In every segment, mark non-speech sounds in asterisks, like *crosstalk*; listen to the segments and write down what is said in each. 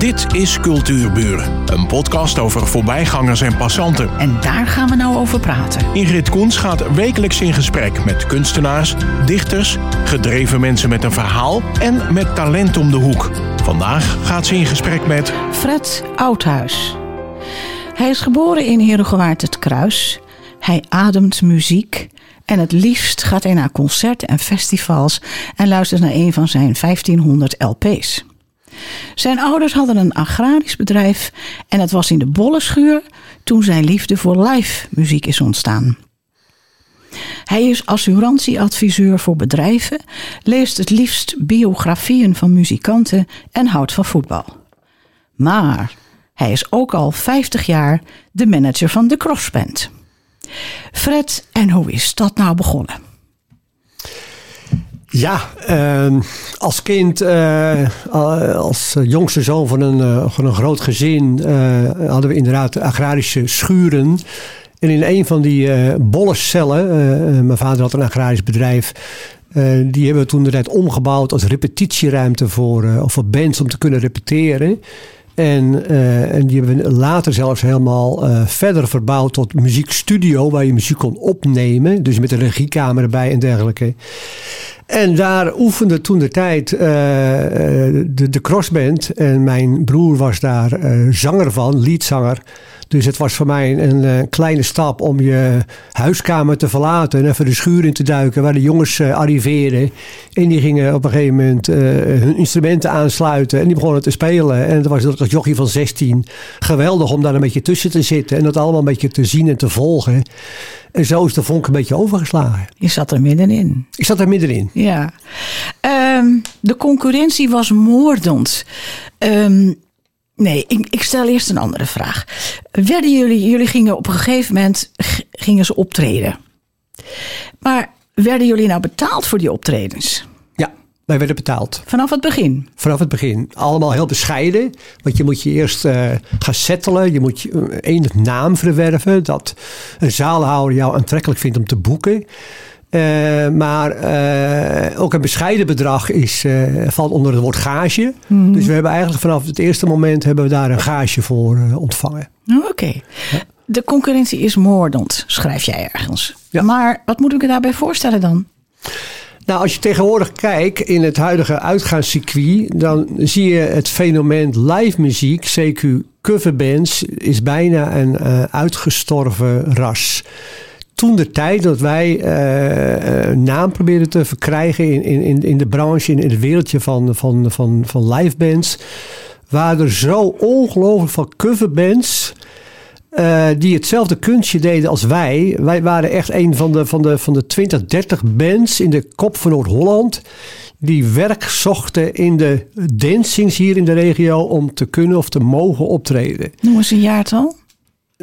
Dit is Cultuurburen, een podcast over voorbijgangers en passanten. En daar gaan we nou over praten. Ingrid Koens gaat wekelijks in gesprek met kunstenaars, dichters, gedreven mensen met een verhaal en met talent om de hoek. Vandaag gaat ze in gesprek met Fred Oudhuis. Hij is geboren in Herengewaard het Kruis. Hij ademt muziek. En het liefst gaat hij naar concerten en festivals en luistert naar een van zijn 1500 LP's. Zijn ouders hadden een agrarisch bedrijf en het was in de bollenschuur toen zijn liefde voor live muziek is ontstaan. Hij is assurantieadviseur voor bedrijven, leest het liefst biografieën van muzikanten en houdt van voetbal. Maar hij is ook al 50 jaar de manager van de Crossband. Fred, en hoe is dat nou begonnen? Ja, uh, als kind, uh, als jongste zoon van een, uh, van een groot gezin, uh, hadden we inderdaad agrarische schuren. En in een van die bollencellen, mijn vader had een agrarisch bedrijf, die hebben we toen de tijd omgebouwd als repetitieruimte voor, of voor bands om te kunnen repeteren. En, uh, en die hebben we later zelfs helemaal uh, verder verbouwd tot muziekstudio, waar je muziek kon opnemen. Dus met een regiekamer erbij en dergelijke. En daar oefende toen de tijd uh, de, de crossband. En mijn broer was daar zanger van, leadzanger. Dus het was voor mij een, een, kleine stap om je huiskamer te verlaten en even de schuur in te duiken waar de jongens uh, arriveerden. En die gingen op een gegeven moment uh, hun instrumenten aansluiten en die begonnen te spelen. En dat was als jochie van 16 geweldig om daar een beetje tussen te zitten en dat allemaal een beetje te zien en te volgen. En zo is de vonk een beetje overgeslagen. Je zat er middenin. Ik zat er middenin. Ja. Um, de concurrentie was moordend. Um, Nee, ik, ik, stel eerst een andere vraag. Werden jullie, jullie gingen op een gegeven moment gingen ze optreden. Maar werden jullie nou betaald voor die optredens? Ja, wij werden betaald. Vanaf het begin? Vanaf het begin. Allemaal heel bescheiden. Want je moet je eerst uh, gaan settelen. Je moet je enig naam verwerven. Dat een zaalhouder jou aantrekkelijk vindt om te boeken. Uh, maar uh, ook een bescheiden bedrag is, uh, valt onder het woord gage. Mm. Dus we hebben eigenlijk vanaf het eerste moment hebben we daar een gage voor ontvangen. Oh, Oké. Okay. Ja. De concurrentie is moordend, schrijf jij ergens. Ja. Maar wat moet ik me daarbij voorstellen dan? Nou, als je tegenwoordig kijkt in het huidige uitgaanscircuit, dan zie je het fenomeen live muziek, CQ coverbands, is bijna een uitgestorven ras toen de tijd dat wij uh, naam probeerden te verkrijgen in, in, in de branche, in, het wereldje van, van, van, van live bands, waren er zo ongelooflijk veel coverbands. Uh, die hetzelfde kunstje deden als wij. Wij waren echt een van de, van de, van de 20, 30 bands in de kop van Noord-Holland. Die werk zochten in de dancings hier in de regio om te kunnen of te mogen optreden. Noem eens een jaartal.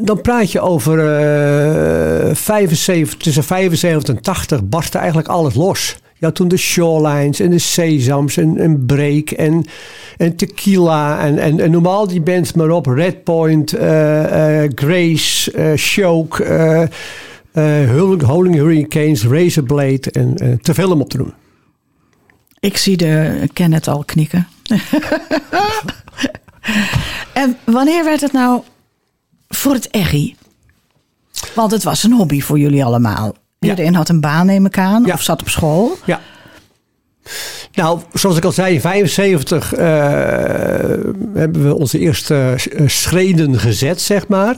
Dan praat je over uh, 75, tussen 75 en 80 barstte eigenlijk alles los. Ja, toen de Shorelines en de Sesams en, en Break en, en Tequila en, en, en noem al die bands maar op. Redpoint, uh, Grace, uh, Choke, Holding Hurricanes, Razorblade en te veel om op te doen. Ik zie de Kenneth al knikken. *laughs* en wanneer werd het nou voor het EGI? Want het was een hobby voor jullie allemaal. Iedereen had een baan, neem ik aan, of zat op school. Ja. Nou, zoals ik al zei, in 75 uh, hebben we onze eerste schreden gezet, zeg maar.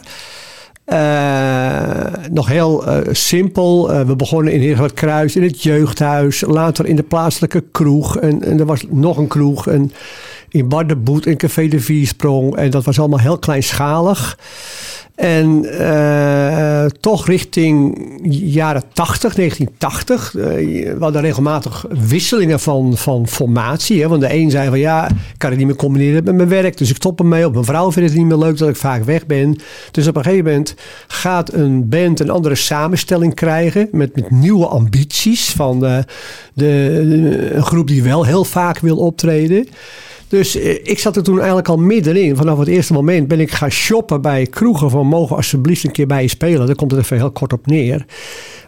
Uh, nog heel uh, simpel. Uh, we begonnen in Heerlijk Kruis, in het jeugdhuis. Later in de plaatselijke kroeg. En, en er was nog een kroeg. En in Bardenboet, in Café de Viersprong. En dat was allemaal heel kleinschalig. En uh, toch richting jaren 80, 1980. Uh, we hadden regelmatig wisselingen van, van formatie. Hè? Want de een zei van ja, ik kan het niet meer combineren met mijn werk. Dus ik stop ermee. Op mijn vrouw vindt het niet meer leuk dat ik vaak weg ben. Dus op een gegeven moment gaat een band een andere samenstelling krijgen. Met, met nieuwe ambities van de, de, een groep die wel heel vaak wil optreden. Dus eh, ik zat er toen eigenlijk al middenin. Vanaf het eerste moment ben ik gaan shoppen bij kroegen van mogen alsjeblieft een keer bij je spelen. Daar komt het even heel kort op neer.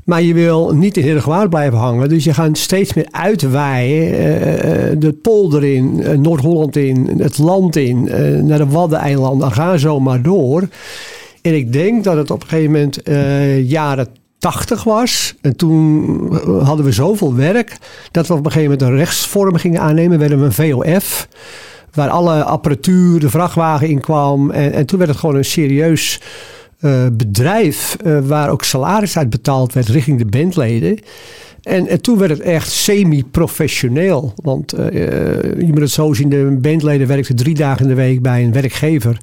Maar je wil niet in Herengewaard blijven hangen. Dus je gaat steeds meer uitwaaien. Uh, de polder in, Noord-Holland in, het land in, naar de Waddeneilanden. Ga zo maar door. En ik denk dat het op een gegeven moment jaren 80 was. En toen hadden we zoveel werk dat we op een gegeven moment een rechtsvorm gingen aannemen. We werden een VOF. Waar alle apparatuur, de vrachtwagen in kwam. En, en toen werd het gewoon een serieus uh, bedrijf. Uh, waar ook salaris uit betaald werd richting de bandleden. En, en, toen werd het echt semi-professioneel. Want uh, je moet het zo zien: de bandleden werkten drie dagen in de week bij een werkgever.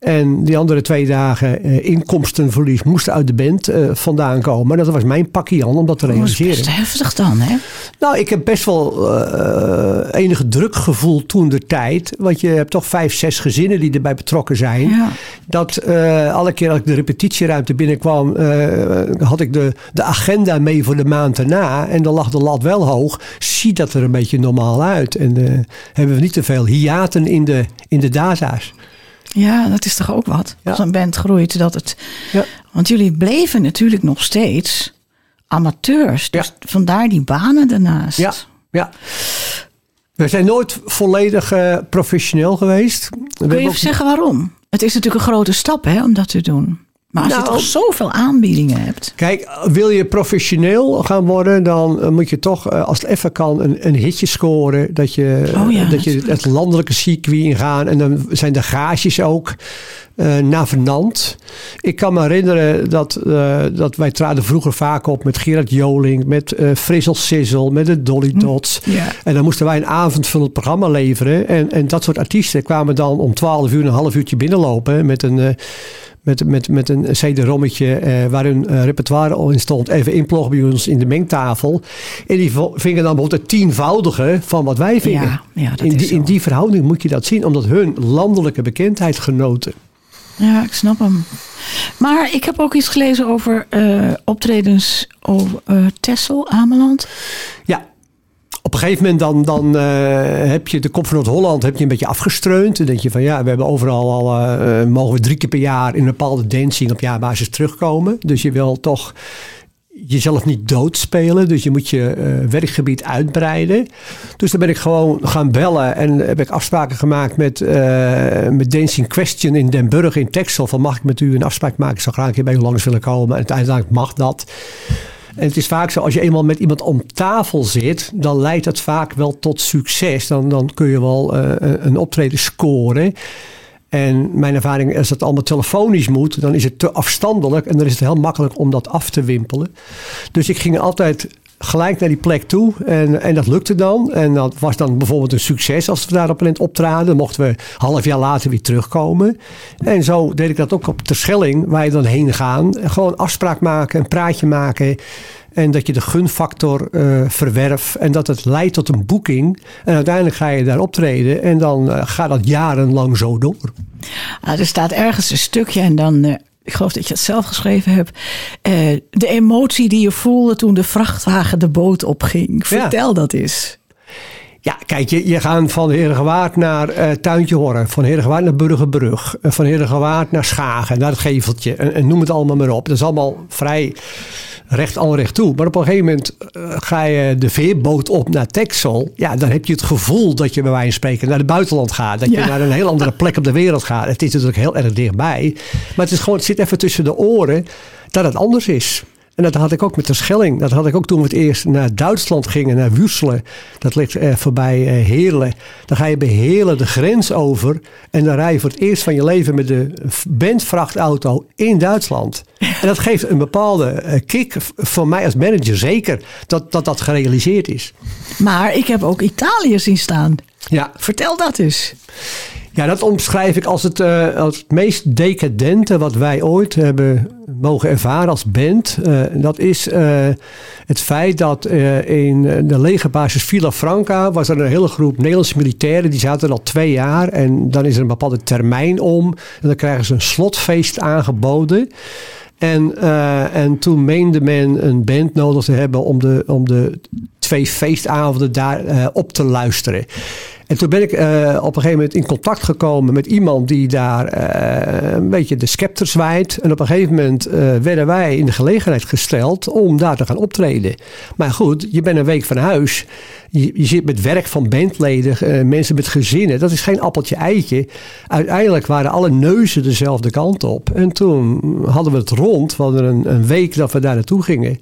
En die andere twee dagen uh, inkomstenverlies moesten uit de band uh, vandaan komen. En dat was mijn pakje aan om dat te realiseren. Dat is best heftig dan, hè? Nou, ik heb best wel uh, enige druk gevoeld toen de tijd. Want je hebt toch vijf, zes gezinnen die erbij betrokken zijn. Ja. Dat alle keer als ik de repetitieruimte binnenkwam, had ik de, de agenda mee voor de maand erna. En dan lag de lat wel hoog. Ziet dat er een beetje normaal uit. En hebben we niet te veel hiaten in de, in de data's. Ja, dat is toch ook wat. Als een band groeit, dat het. Ja. Want jullie bleven natuurlijk nog steeds amateurs. Dus vandaar die banen daarnaast. Ja, ja. We zijn nooit volledig uh, professioneel geweest. Kun je even zeggen waarom? Het is natuurlijk een grote stap hè, om dat te doen. Maar als je nou, toch zoveel aanbiedingen hebt. Kijk, wil je professioneel gaan worden, dan eh, moet je toch, eh, als het even kan, een, een hitje scoren. Dat je, oh dat je het landelijke circuit ingaan. En dan zijn de gages ook uh, navenant. Ik kan me herinneren dat, uh, dat wij traden vroeger vaak op met Gerard Joling, met uh, Frizzle Sizzle, met de Dolly hm, Dots. En dan moesten wij een avondvullend programma leveren. En, en dat soort artiesten kwamen dan om 12 uur een half uurtje binnenlopen met een met, met, met een CD-rommetje eh, waar hun uh, repertoire al in stond. Even inploggen bij ons in de mengtafel. En die vingen dan bijvoorbeeld het tienvoudige van wat wij vingen. Ja, ja, in, die, in die verhouding moet je dat zien, omdat hun landelijke bekendheid genoten. Ja, ik snap hem. Maar ik heb ook iets gelezen over uh, optredens op uh, Tessel, Ameland. Ja, op een gegeven moment dan, dan uh, heb je de kop van Noord-Holland een beetje afgestreund. Dan denk je van ja, we hebben overal al, uh, mogen we drie keer per jaar in een bepaalde dancing op jaarbasis terugkomen. Dus je wil toch jezelf niet doodspelen. Dus je moet je werkgebied uitbreiden. Dus dan ben ik gewoon gaan bellen en heb ik afspraken gemaakt met, uh, met Dancing Question in Den Burg in Texel. Van mag ik met u een afspraak maken? Ik zou graag een keer bij langs willen komen. En uiteindelijk mag dat. En het is vaak zo, als je eenmaal met iemand om tafel zit, dan leidt dat vaak wel tot succes. Dan, dan kun je wel uh, een optreden scoren. En mijn ervaring, als dat allemaal telefonisch moet, dan is het te afstandelijk en dan is het heel makkelijk om dat af te wimpelen. Dus ik ging altijd gelijk naar die plek toe. En, en dat lukte dan. En dat was dan bijvoorbeeld een succes als we daar op een optraden. Mochten we half jaar later weer terugkomen. En zo deed ik dat ook op Terschelling, waar je dan heen gaan. Gewoon afspraak maken, een praatje maken. En dat je de gunfactor uh, verwerft. En dat het leidt tot een boeking. En uiteindelijk ga je daar optreden. En dan uh, gaat dat jarenlang zo door. Ah, er staat ergens een stukje en dan uh, ik geloof dat je het zelf geschreven hebt. Uh, de emotie die je voelde toen de vrachtwagen de boot opging. Vertel dat eens. Ja, kijk, je, je gaat van Herengewaard naar uh, Tuintje Horren. Van Herengewaard naar Burgerbrug. Uh, van Herengewaard naar Schagen, naar het Geveltje. En, en, noem het allemaal maar op. Dat is allemaal vrij recht al recht toe. Maar op een gegeven moment uh, ga je de veerboot op naar Texel. Ja, dan heb je het gevoel dat je bij wijze van spreken naar het buitenland gaat. Dat je naar een heel andere plek op de wereld gaat. Het is natuurlijk heel erg dichtbij. Maar het, is gewoon, het zit even tussen de oren dat het anders is. En dat had ik ook met de Schelling. Dat had ik ook toen we het eerst naar Duitsland gingen, naar Wusselen. Dat ligt eh, voorbij eh, Heerlen. Dan ga je bij Heerlen de grens over. En dan rij je voor het eerst van je leven met de bandvrachtauto in Duitsland. En dat geeft een bepaalde eh, kick voor mij als manager zeker dat, dat dat gerealiseerd is. Maar ik heb ook Italië zien staan. Ja. Vertel dat eens. Ja, dat omschrijf ik als het, uh, als het meest decadente wat wij ooit hebben mogen ervaren als band. Uh, dat is uh, het feit dat in de legerbasis Villa Franca was er een hele groep Nederlandse militairen. Die zaten er al twee jaar en dan is er een bepaalde termijn om. En dan krijgen ze een slotfeest aangeboden. En, en toen meende men een band nodig te hebben om de, om de twee feestavonden daar op te luisteren. En toen ben ik eh, op een gegeven moment in contact gekomen met iemand die daar eh, een beetje de scepter zwaait. En op een gegeven moment eh, werden wij in de gelegenheid gesteld om daar te gaan optreden. Maar goed, je bent een week van huis. Je, je zit met werk van bandleden, mensen met gezinnen. Dat is geen appeltje eitje. Uiteindelijk waren alle neuzen dezelfde kant op. En toen hadden we het rond. We hadden een, een week dat we daar naartoe gingen.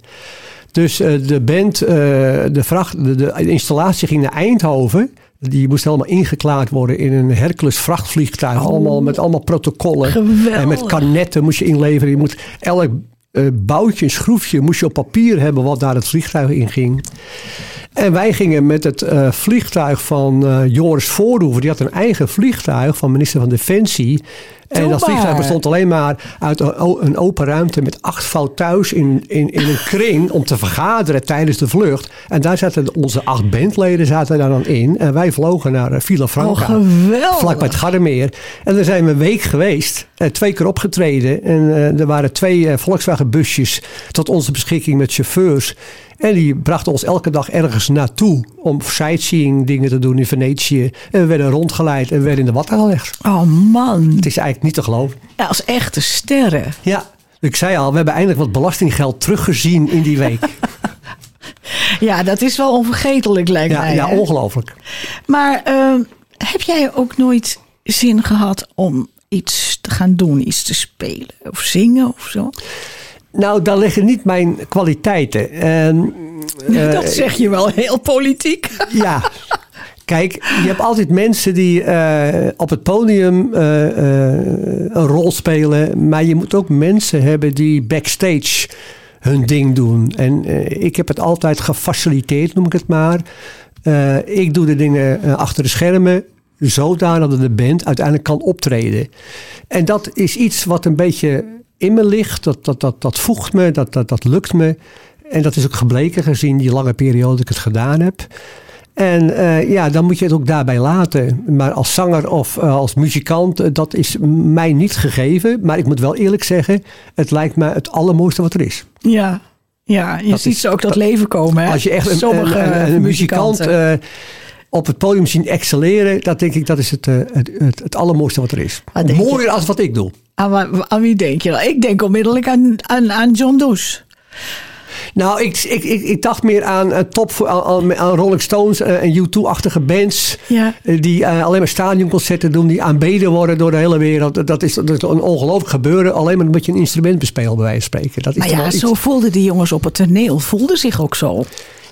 Dus de band, de, vracht, de installatie ging naar Eindhoven. Die moest helemaal ingeklaard worden in een Hercules vrachtvliegtuig. Oh. Allemaal met allemaal protocollen. Geweldig. En met kanetten moest je inleveren. Je moet elk uh, boutje, een schroefje moest je op papier hebben wat daar het vliegtuig in ging. En wij gingen met het uh, vliegtuig van uh, Joris Voorhoeven. Die had een eigen vliegtuig van minister van Defensie. En dat vliegtuig bestond alleen maar uit een open ruimte met acht fout thuis in, in, in een kring om te vergaderen tijdens de vlucht. En daar zaten onze acht bandleden zaten daar dan in. En wij vlogen naar eh, Villa Franca. Oh. Vlak bij het Gardermeer. En daar zijn we een week geweest. twee keer opgetreden. En uh, er waren twee Volkswagen busjes tot onze beschikking met chauffeurs. En die brachten ons elke dag ergens naartoe om sightseeing dingen te doen in Venetië. En we werden rondgeleid en we werden in de watten gelegd. Oh man. Het is eigenlijk niet te geloven. Ja, als echte sterren. Ja, ik zei al, we hebben eindelijk wat belastinggeld teruggezien in die week. *laughs* ja, dat is wel onvergetelijk lijkt ja, mij. Ja, hè? ongelooflijk. Maar uh, heb jij ook nooit zin gehad om iets te gaan doen, iets te spelen of zingen of zo? Nou, daar liggen niet mijn kwaliteiten. En, uh, *laughs* dat zeg je wel heel politiek. *laughs* Ja. Kijk, je hebt altijd mensen die uh, op het podium uh, een rol spelen. Maar je moet ook mensen hebben die backstage hun ding doen. En ik heb het altijd gefaciliteerd, noem ik het maar. ik doe de dingen achter de schermen zodanig dat de band uiteindelijk kan optreden. En dat is iets wat een beetje in me ligt. Dat, dat, dat, dat voegt me, dat, dat, dat lukt me. En dat is ook gebleken gezien die lange periode dat ik het gedaan heb. En uh, ja, dan moet je het ook daarbij laten. Maar als zanger of uh, als muzikant, uh, dat is mij niet gegeven. Maar ik moet wel eerlijk zeggen, het lijkt me het allermooiste wat er is. Ja, ja je dat ziet is, ze ook tot leven komen. Hè? Als je echt een, Sommige een, een, een muzikant op het podium zien excelleren, dat denk ik dat is het, het, het, het allermooiste wat er is. Wat Mooier als wat ik doe. Aan, aan, wie denk je dan? Ik denk onmiddellijk aan, aan, aan John Does. Nou, ik, ik, ik, ik, dacht meer aan, uh, top, aan, aan Rolling Stones uh, en U2-achtige bands. Ja. Uh, die alleen maar stadionconcerten doen, die aanbeden worden door de hele wereld. Dat is, dat is een ongelooflijk gebeuren. Alleen maar omdat je een instrument bespeelt, bij wijze van spreken. Dat is maar ja, zo voelden die jongens op het toneel. Voelden zich ook zo.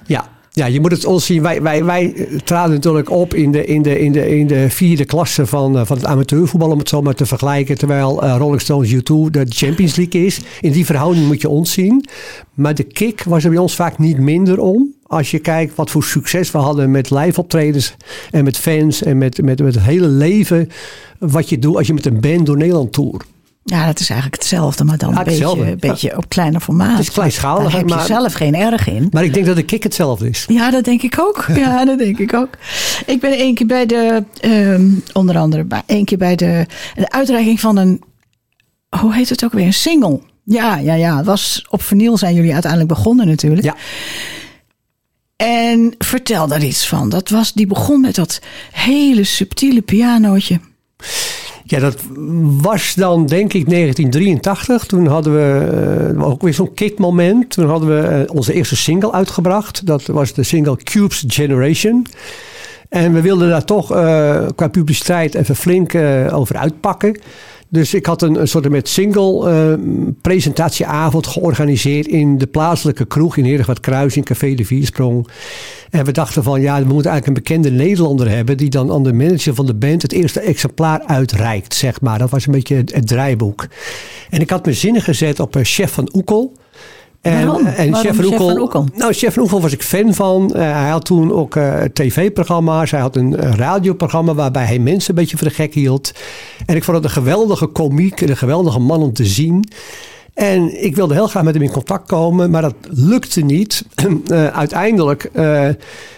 Ja, ja, je moet het ons zien. Wij, wij, wij traden natuurlijk op in de, in de, in de, in de vierde klasse van, van het amateurvoetbal, om het zo maar te vergelijken. Terwijl uh, Rolling Stones U2 de Champions League is. In die verhouding moet je ons zien. Maar de kick was er bij ons vaak niet minder om. Als je kijkt wat voor succes we hadden met live optredens en met fans en met, met, met het hele leven. Wat je doet als je met een band door Nederland toert. Ja, dat is eigenlijk hetzelfde, maar dan Ja, een beetje, een beetje op kleiner formaat. Het is kleinschalig, Daar heb je maar- zelf geen erg in. Maar ik denk dat de kick hetzelfde is. Ja, dat denk ik ook. *laughs* Ja, dat denk ik ook. Ik ben één keer bij de, ehm, onder andere, bij, één keer bij de, de uitreiking van een, hoe heet het ook weer, een single. Ja, ja, ja. Het was op vinyl zijn jullie uiteindelijk begonnen natuurlijk. Ja. En vertel daar iets van. Dat was, die begon met dat hele subtiele pianootje. Ja, dat was dan denk ik 1983. Toen hadden we eh, ook weer zo'n kickmoment. Toen hadden we eh, onze eerste single uitgebracht. Dat was de single Cubes Generation. En we wilden daar toch eh, qua publiciteit even flink over uitpakken. Dus ik had een, een soort met single eh, presentatieavond georganiseerd in de plaatselijke kroeg in Heerlijk Kruis in Café de Viersprong. En we dachten van ja, we moeten eigenlijk een bekende Nederlander hebben die dan aan de manager van de band het eerste exemplaar uitreikt, zeg maar. Dat was een beetje het, het draaiboek. En ik had mijn zinnen gezet op een chef van Oekel. En, Waarom? en Waarom chef? Nou, chef van Oekel was ik fan van. Eh, hij had toen ook eh, tv-programma's. Hij had een, een radioprogramma waarbij hij mensen een beetje voor de gek hield. En ik vond het een geweldige komiek, en een geweldige man om te zien. En ik wilde heel graag met hem in contact komen, maar dat lukte niet. *clears throat* Eh, uiteindelijk eh,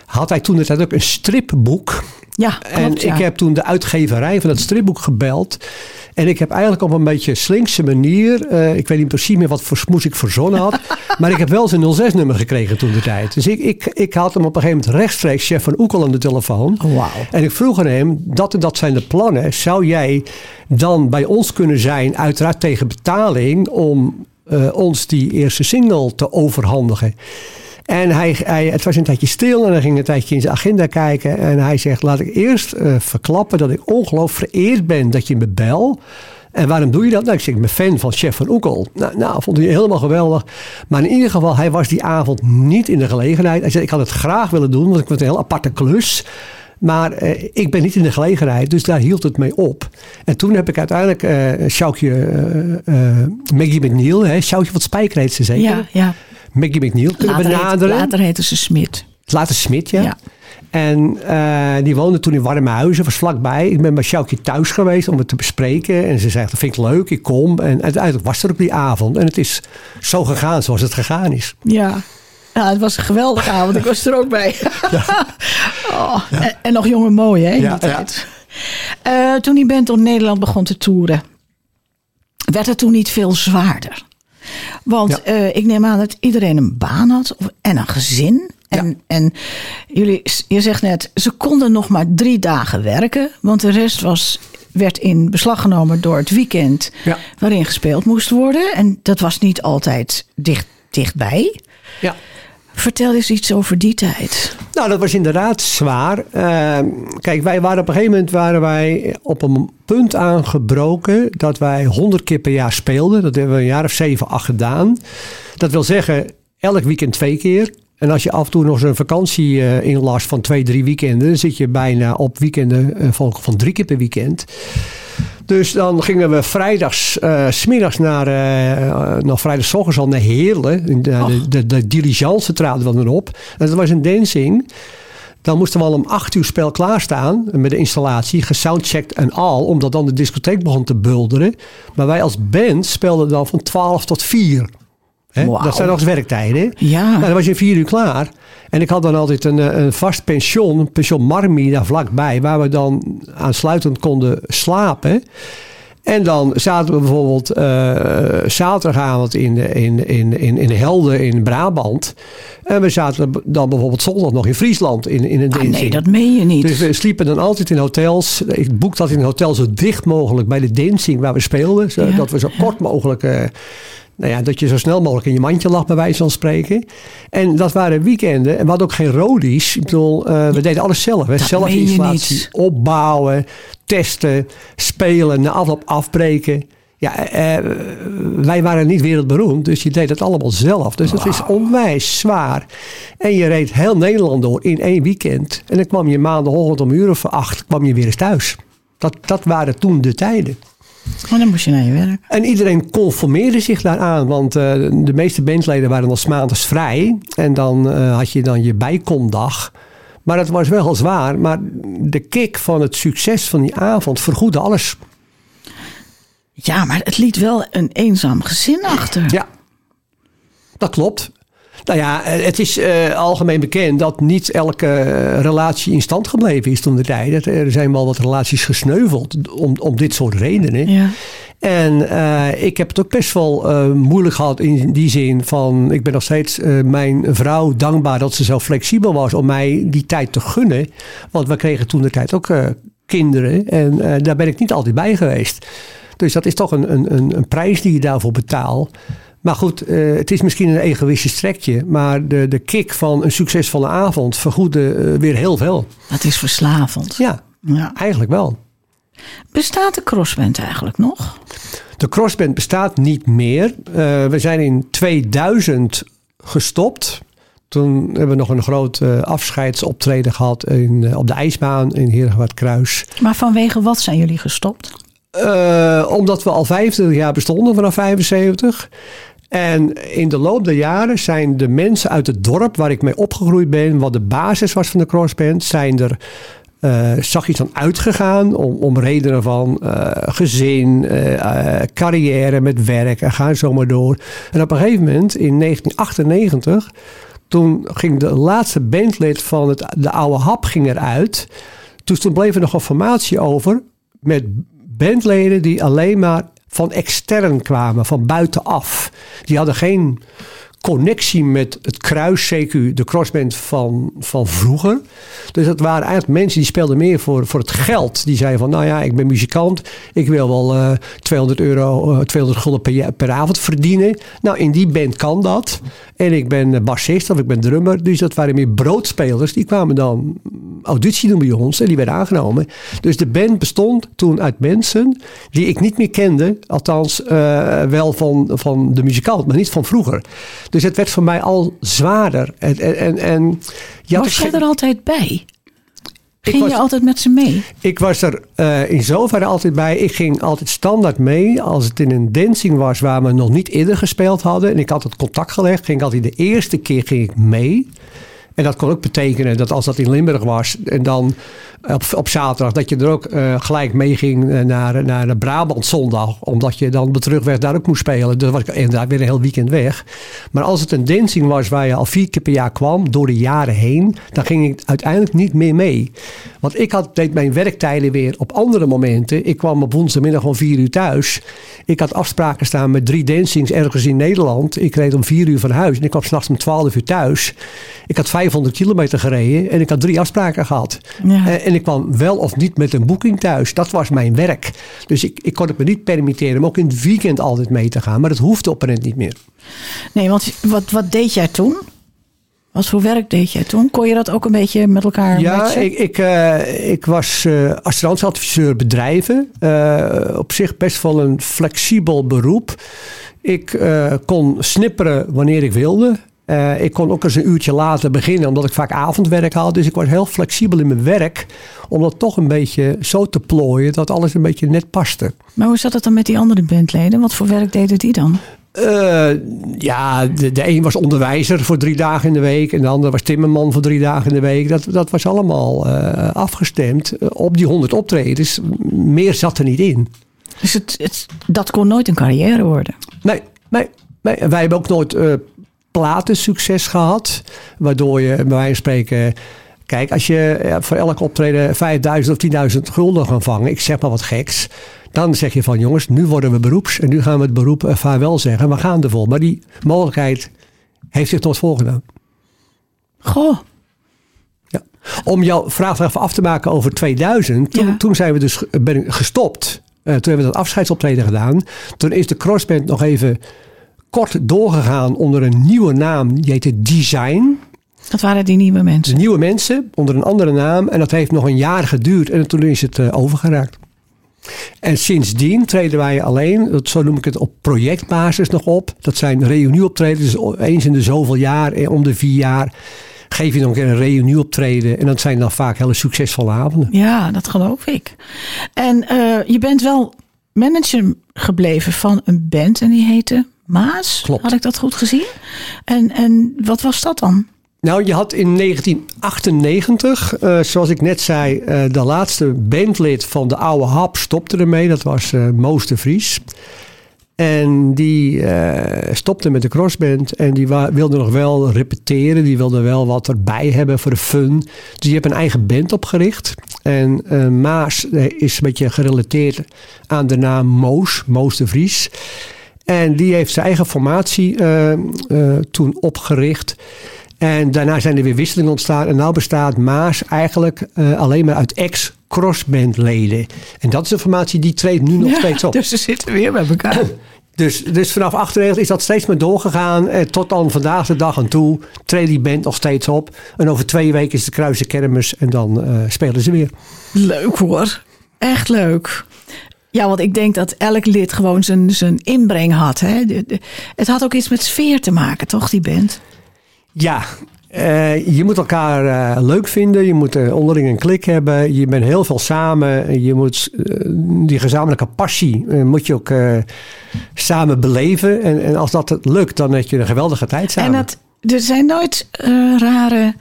had hij toen ook een stripboek Ja, En klopt, ja. ik heb toen de uitgeverij van het stripboek gebeld. En ik heb eigenlijk op een beetje slinkse manier, eh, ik weet niet precies meer wat voor smoes ik verzonnen had, *laughs* maar ik heb wel zijn 06-nummer gekregen toen de tijd. Dus ik, ik, ik had hem op een gegeven moment rechtstreeks chef van Oekel aan de telefoon. Oh, wauw. En ik vroeg aan hem, dat en dat zijn de plannen. Zou jij dan bij ons kunnen zijn, uiteraard tegen betaling, om eh, ons die eerste single te overhandigen? En hij, hij, het was een tijdje stil en hij ging een tijdje in zijn agenda kijken. En hij zegt, laat ik eerst eh, verklappen dat ik ongelooflijk vereerd ben dat je me bel. En waarom doe je dat? Nou, ik zeg, ik ben fan van Chef van Oekel. Nou, nou, vond hij helemaal geweldig. Maar in ieder geval, hij was die avond niet in de gelegenheid. Hij zei, ik had het graag willen doen, want ik het een heel aparte klus. Maar eh, ik ben niet in de gelegenheid, dus daar hield het mee op. En toen heb ik uiteindelijk eh Sjoukje, eh, Maggie McNeil, hè, Sjoukje van Spijker heet ze zeker. Ja, ja. Maggie McNeil kunnen Later, heet, benaderen. later heette ze Smit. Later Smit, ja. Ja. En eh, die woonde toen in Warme Huizen, was vlakbij. Ik ben bij Sjoukje thuis geweest om het te bespreken. En ze zei, dat vind ik leuk, ik kom. En uiteindelijk was er op die avond. En het is zo gegaan zoals het gegaan is. Ja. Ja, het was een geweldige *laughs* avond. Ik was er ook bij. *laughs* Oh, en, en nog jong en mooi, hè, in Ja, die ja. tijd. Eh, toen die band door Nederland begon te toeren, werd het toen niet veel zwaarder. Want Ja. eh, ik neem aan dat iedereen een baan had of- en een gezin. En, Ja. en jullie, je zegt net, ze konden nog maar drie dagen werken. Want de rest was, werd in beslag genomen door het weekend Ja. waarin gespeeld moest worden. En dat was niet altijd dicht, dichtbij. Ja. Vertel eens iets over die tijd. Nou, dat was inderdaad zwaar. Eh, kijk, wij waren op een gegeven moment waren wij op een punt aangebroken dat wij 100 keer per jaar speelden. Dat hebben we een jaar of 7, 8 gedaan. Dat wil zeggen, elk weekend twee keer. En als je af en toe nog zo'n vakantie eh inlast van twee, drie weekenden, dan zit je bijna op weekenden eh, van, van drie keer per weekend. Dus dan gingen we vrijdags, eh, smiddags naar, eh nog vrijdagsvogels al naar Heerlen. De, de, de, de diligence traden we erop. En dat was een dancing. Dan moesten we al om acht uur spel klaarstaan met de installatie, gesoundcheckt en al, omdat dan de discotheek begon te bulderen. Maar wij als band speelden dan van 12 tot 4. Dat zijn nog eens werktijden. Ja. Nou, dan was je vier uur klaar. En ik had dan altijd een, eh, een vast pension, pension Marmi daar vlakbij, waar we dan aansluitend konden slapen. En dan zaten we bijvoorbeeld eh, zaterdagavond in, in, in, in, in Helden in Brabant. En we zaten dan bijvoorbeeld zondag nog in Friesland in, in een Ah, nee, dat meen je niet. Dus we sliepen dan altijd in hotels. Ik boekte dat in een hotel zo dicht mogelijk bij de dancing waar we speelden. Zodat Ja, we zo kort mogelijk... eh, nou ja, dat je zo snel mogelijk in je mandje lag, bij wijze van spreken. En dat waren weekenden. En we hadden ook geen rodies. Ik bedoel, eh, we deden alles zelf. Hè. Dat Zelf installatie, opbouwen, testen, spelen, na afloop afbreken. Ja, eh, wij waren niet wereldberoemd, dus je deed het allemaal zelf. Dus het is onwijs zwaar. En je reed heel Nederland door in één weekend. En dan kwam je maandagochtend om uur of acht kwam je weer eens thuis. Dat, dat waren toen de tijden. Maar dan moest je naar je werk. En iedereen conformeerde zich daaraan, want eh, de meeste bandleden waren 's maandags vrij. En dan eh, had je dan je bijkomdag. Maar dat was wel zwaar. Maar de kick van het succes van die avond vergoedde alles. Ja, maar het liet wel een eenzaam gezin achter. Ja, dat klopt. Nou ja, eh, het is eh, algemeen bekend dat niet elke eh, relatie in stand gebleven is toen de tijd. Er zijn wel wat relaties gesneuveld om, om dit soort redenen. Ja. En ik heb het ook best wel moeilijk gehad in die zin van... ik ben nog steeds mijn vrouw dankbaar dat ze zo flexibel was... om mij die tijd te gunnen. Want we kregen toen de tijd ook kinderen. En daar ben ik niet altijd bij geweest. Dus dat is toch een, een, een prijs die je daarvoor betaalt. Maar goed, eh, het is misschien een egoïstisch trekje... maar de, de kick van een succesvolle avond vergoedde eh, weer heel veel. Dat is verslavend. Ja, Ja. eigenlijk wel. Bestaat de crossband eigenlijk nog? De crossband bestaat niet meer. Eh, we zijn in 2000 gestopt. Toen hebben we nog een groot afscheidsoptreden gehad in, op de ijsbaan in Heergewaard Kruis. Maar vanwege wat zijn jullie gestopt? Omdat we al 25 jaar bestonden vanaf 75. En in de loop der jaren zijn de mensen uit het dorp waar ik mee opgegroeid ben, wat de basis was van de crossband, zijn er zachtjes van uitgegaan om, om redenen van eh, gezin, eh, carrière met werk en ga zo maar door. En op een gegeven moment in 1998, toen ging de laatste bandlid van het, de oude hap ging eruit. Dus toen bleef er nog een formatie over met bandleden die alleen maar van extern kwamen, van buitenaf. Die hadden geen connectie met het kruis CQ, de crossband van, van vroeger. Dus dat waren eigenlijk mensen die speelden meer voor, voor het geld. Die zeiden van, nou ja, ik ben muzikant. Ik wil wel uh, 200 euro, uh, 200 gulden per, per avond verdienen. Nou, in die band kan dat. En ik ben bassist of ik ben drummer. Dus dat waren meer broodspelers. Die kwamen dan auditie doen bij ons en die werden aangenomen. Dus de band bestond toen uit mensen die ik niet meer kende. Althans, wel van, van de muzikant, maar niet van vroeger. Dus het werd voor mij al zwaarder. En, en, en, was jij er altijd bij? Ging was, je altijd met ze mee? Ik was er uh, in zoverre altijd bij. Ik ging altijd standaard mee. Als het in een dancing was waar we nog niet eerder gespeeld hadden. En ik had het contact gelegd. Ging ik altijd de eerste keer ging ik mee. En dat kon ook betekenen dat als dat in Limburg was en dan op, op zaterdag, dat je er ook uh, gelijk mee ging eh, naar, naar de Brabant zondag. Omdat je dan de terugweg daar ook moest spelen. Dus was ik inderdaad weer een heel weekend weg. Maar als het een dancing was waar je al vier keer per jaar kwam, door de jaren heen, dan ging ik uiteindelijk niet meer mee. Want ik had, deed mijn werktijden weer op andere momenten. Ik kwam op woensdagmiddag om vier uur thuis. Ik had afspraken staan met drie dancings ergens in Nederland. Ik reed om vier uur van huis en ik kwam s'nachts om twaalf uur thuis. Ik had 500 kilometer gereden en ik had drie afspraken gehad. Ja. Eh, en ik kwam wel of niet met een boeking thuis. Dat was mijn werk. Dus ik, ik kon het me niet permitteren om ook in het weekend altijd mee te gaan. Maar dat hoefde op een niet meer. Nee, want wat, wat deed jij toen? Wat voor werk deed jij toen? Kon je dat ook een beetje met elkaar Ja, ik, ik, uh, ik was uh, assurantieadviseur bedrijven. Uh, op zich best wel een flexibel beroep. Ik kon snipperen wanneer ik wilde. Uh, ik kon ook eens een uurtje later beginnen, omdat ik vaak avondwerk had. Dus ik was heel flexibel in mijn werk, om dat toch een beetje zo te plooien dat alles een beetje net paste. Maar hoe zat het dan met die andere bandleden? Wat voor werk deden die dan? Uh, ja, de, de een was onderwijzer voor drie dagen in de week. En de ander was timmerman voor drie dagen in de week. Dat, dat was allemaal uh, afgestemd op die honderd optredens. Meer zat er niet in. Dus het, het, dat kon nooit een carrière worden? Nee, nee. nee. Wij hebben ook nooit platensucces gehad. Waardoor je bij wijze van spreken... Kijk, als je voor elk optreden 5000 of 10.000 gulden gaan vangen, ik zeg maar wat geks, dan zeg je van jongens, nu worden we beroeps en nu gaan we het beroep uh, vaarwel zeggen. We gaan ervoor. Maar die mogelijkheid heeft zich nooit voorgedaan. Goh. Ja. Om jouw vraag even af te maken over 2000, toen, toen zijn we dus gestopt. Uh, toen hebben we dat afscheidsoptreden gedaan. Toen is de crossband nog even kort doorgegaan onder een nieuwe naam. Die heette Design. Dat waren die nieuwe mensen? De nieuwe mensen onder een andere naam. En dat heeft nog een jaar geduurd. En toen is het uh, overgeraakt. En sindsdien treden wij alleen, zo noem ik het, op projectbasis nog op. Dat zijn reunieoptredens. Dus eens in de zoveel jaar, eh, om de vier jaar, geef je nog een reunieoptreden. En dat zijn dan vaak hele succesvolle avonden. Ja, dat geloof ik. En uh, je bent wel manager gebleven van een band en die heette Maas. Klopt. Had ik dat goed gezien? En, en wat was dat dan? Nou, je had in 1998, uh, zoals ik net zei, uh, de laatste bandlid van de oude Hap stopte ermee. Dat was uh, Moos de Vries. En die stopte met de crossband en die wilde nog wel repeteren. Die wilde wel wat erbij hebben voor de fun. Dus die heeft een eigen band opgericht. En Maas is een beetje gerelateerd aan de naam Moos, Moos de Vries. En die heeft zijn eigen formatie uh, uh, toen opgericht. En daarna zijn er weer wisselingen ontstaan. En nu bestaat Maas eigenlijk uh, alleen maar uit ex-crossbandleden. En dat is de formatie die treedt nu nog ja, steeds op. Dus ze zitten weer bij elkaar. *clears throat* Dus, dus vanaf 98 is dat steeds meer doorgegaan. En tot dan vandaag de dag aan toe treedt die band nog steeds op. En over twee weken is de Kruise Kermis en dan spelen ze weer. Leuk hoor. Echt leuk. Ja, want ik denk dat elk lid gewoon zijn, zijn inbreng had. Hè? De, de, het had ook iets met sfeer te maken, toch, die band? Ja, uh, je moet elkaar uh, leuk vinden. Je moet uh, onderling een klik hebben. Je bent heel veel samen. Je moet die gezamenlijke passie moet je ook samen beleven. En, en, als dat lukt, dan heb je een geweldige tijd samen. En dat, er zijn nooit rare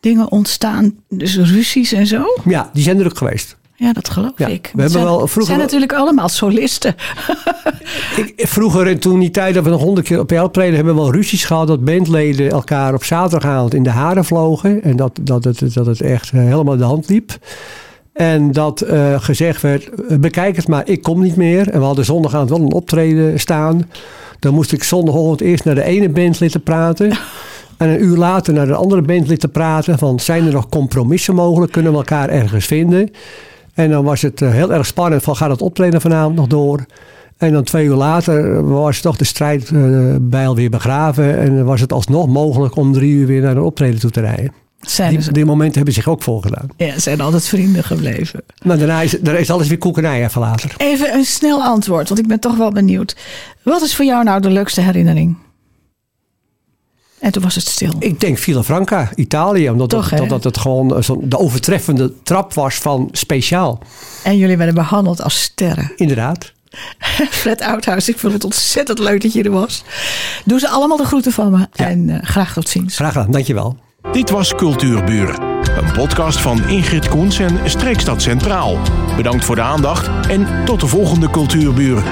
dingen ontstaan, dus ruzies en zo? Ja, die zijn er ook geweest. Ja, dat geloof ja, ik. We hebben zijn, wel vroeger zijn natuurlijk allemaal solisten. ik, vroeger, en toen die tijd dat we nog honderd keer op jou treden, hebben we wel ruzies gehad dat bandleden elkaar op zaterdagavond in de haren vlogen. En dat, dat, het, dat het echt helemaal de hand liep. En dat uh, gezegd werd, bekijk het maar, ik kom niet meer. En we hadden zondagavond wel een optreden staan. Dan moest ik zondagochtend eerst naar de ene bandlid praten. En een uur later naar de andere bandlid te praten. Van zijn er nog compromissen mogelijk? Kunnen we elkaar ergens vinden? En dan was het heel erg spannend van gaat het optreden vanavond nog door? En dan twee uur later was toch de strijdbijl weer begraven. En was het alsnog mogelijk om drie uur weer naar een optreden toe te rijden. Zijn die, die, momenten hebben zich ook voorgedaan. Ja, zijn altijd vrienden gebleven. Maar daarna is, is alles weer koekenij even later. Even een snel antwoord, want ik ben toch wel benieuwd. Wat is voor jou nou de leukste herinnering? En toen was het stil. Ik denk Franca, Italië. Omdat Toch, dat het gewoon zo de overtreffende trap was van speciaal. En jullie werden behandeld als sterren. Inderdaad. *laughs* Fred Oudhuis, ik vond het ontzettend leuk dat je er was. Doe ze allemaal de groeten van me. En uh, graag tot ziens. Graag gedaan, dankjewel. Dit was Cultuurbuur. Een podcast van Ingrid Koens en Streekstad Centraal. Bedankt voor de aandacht en tot de volgende Cultuurbuur.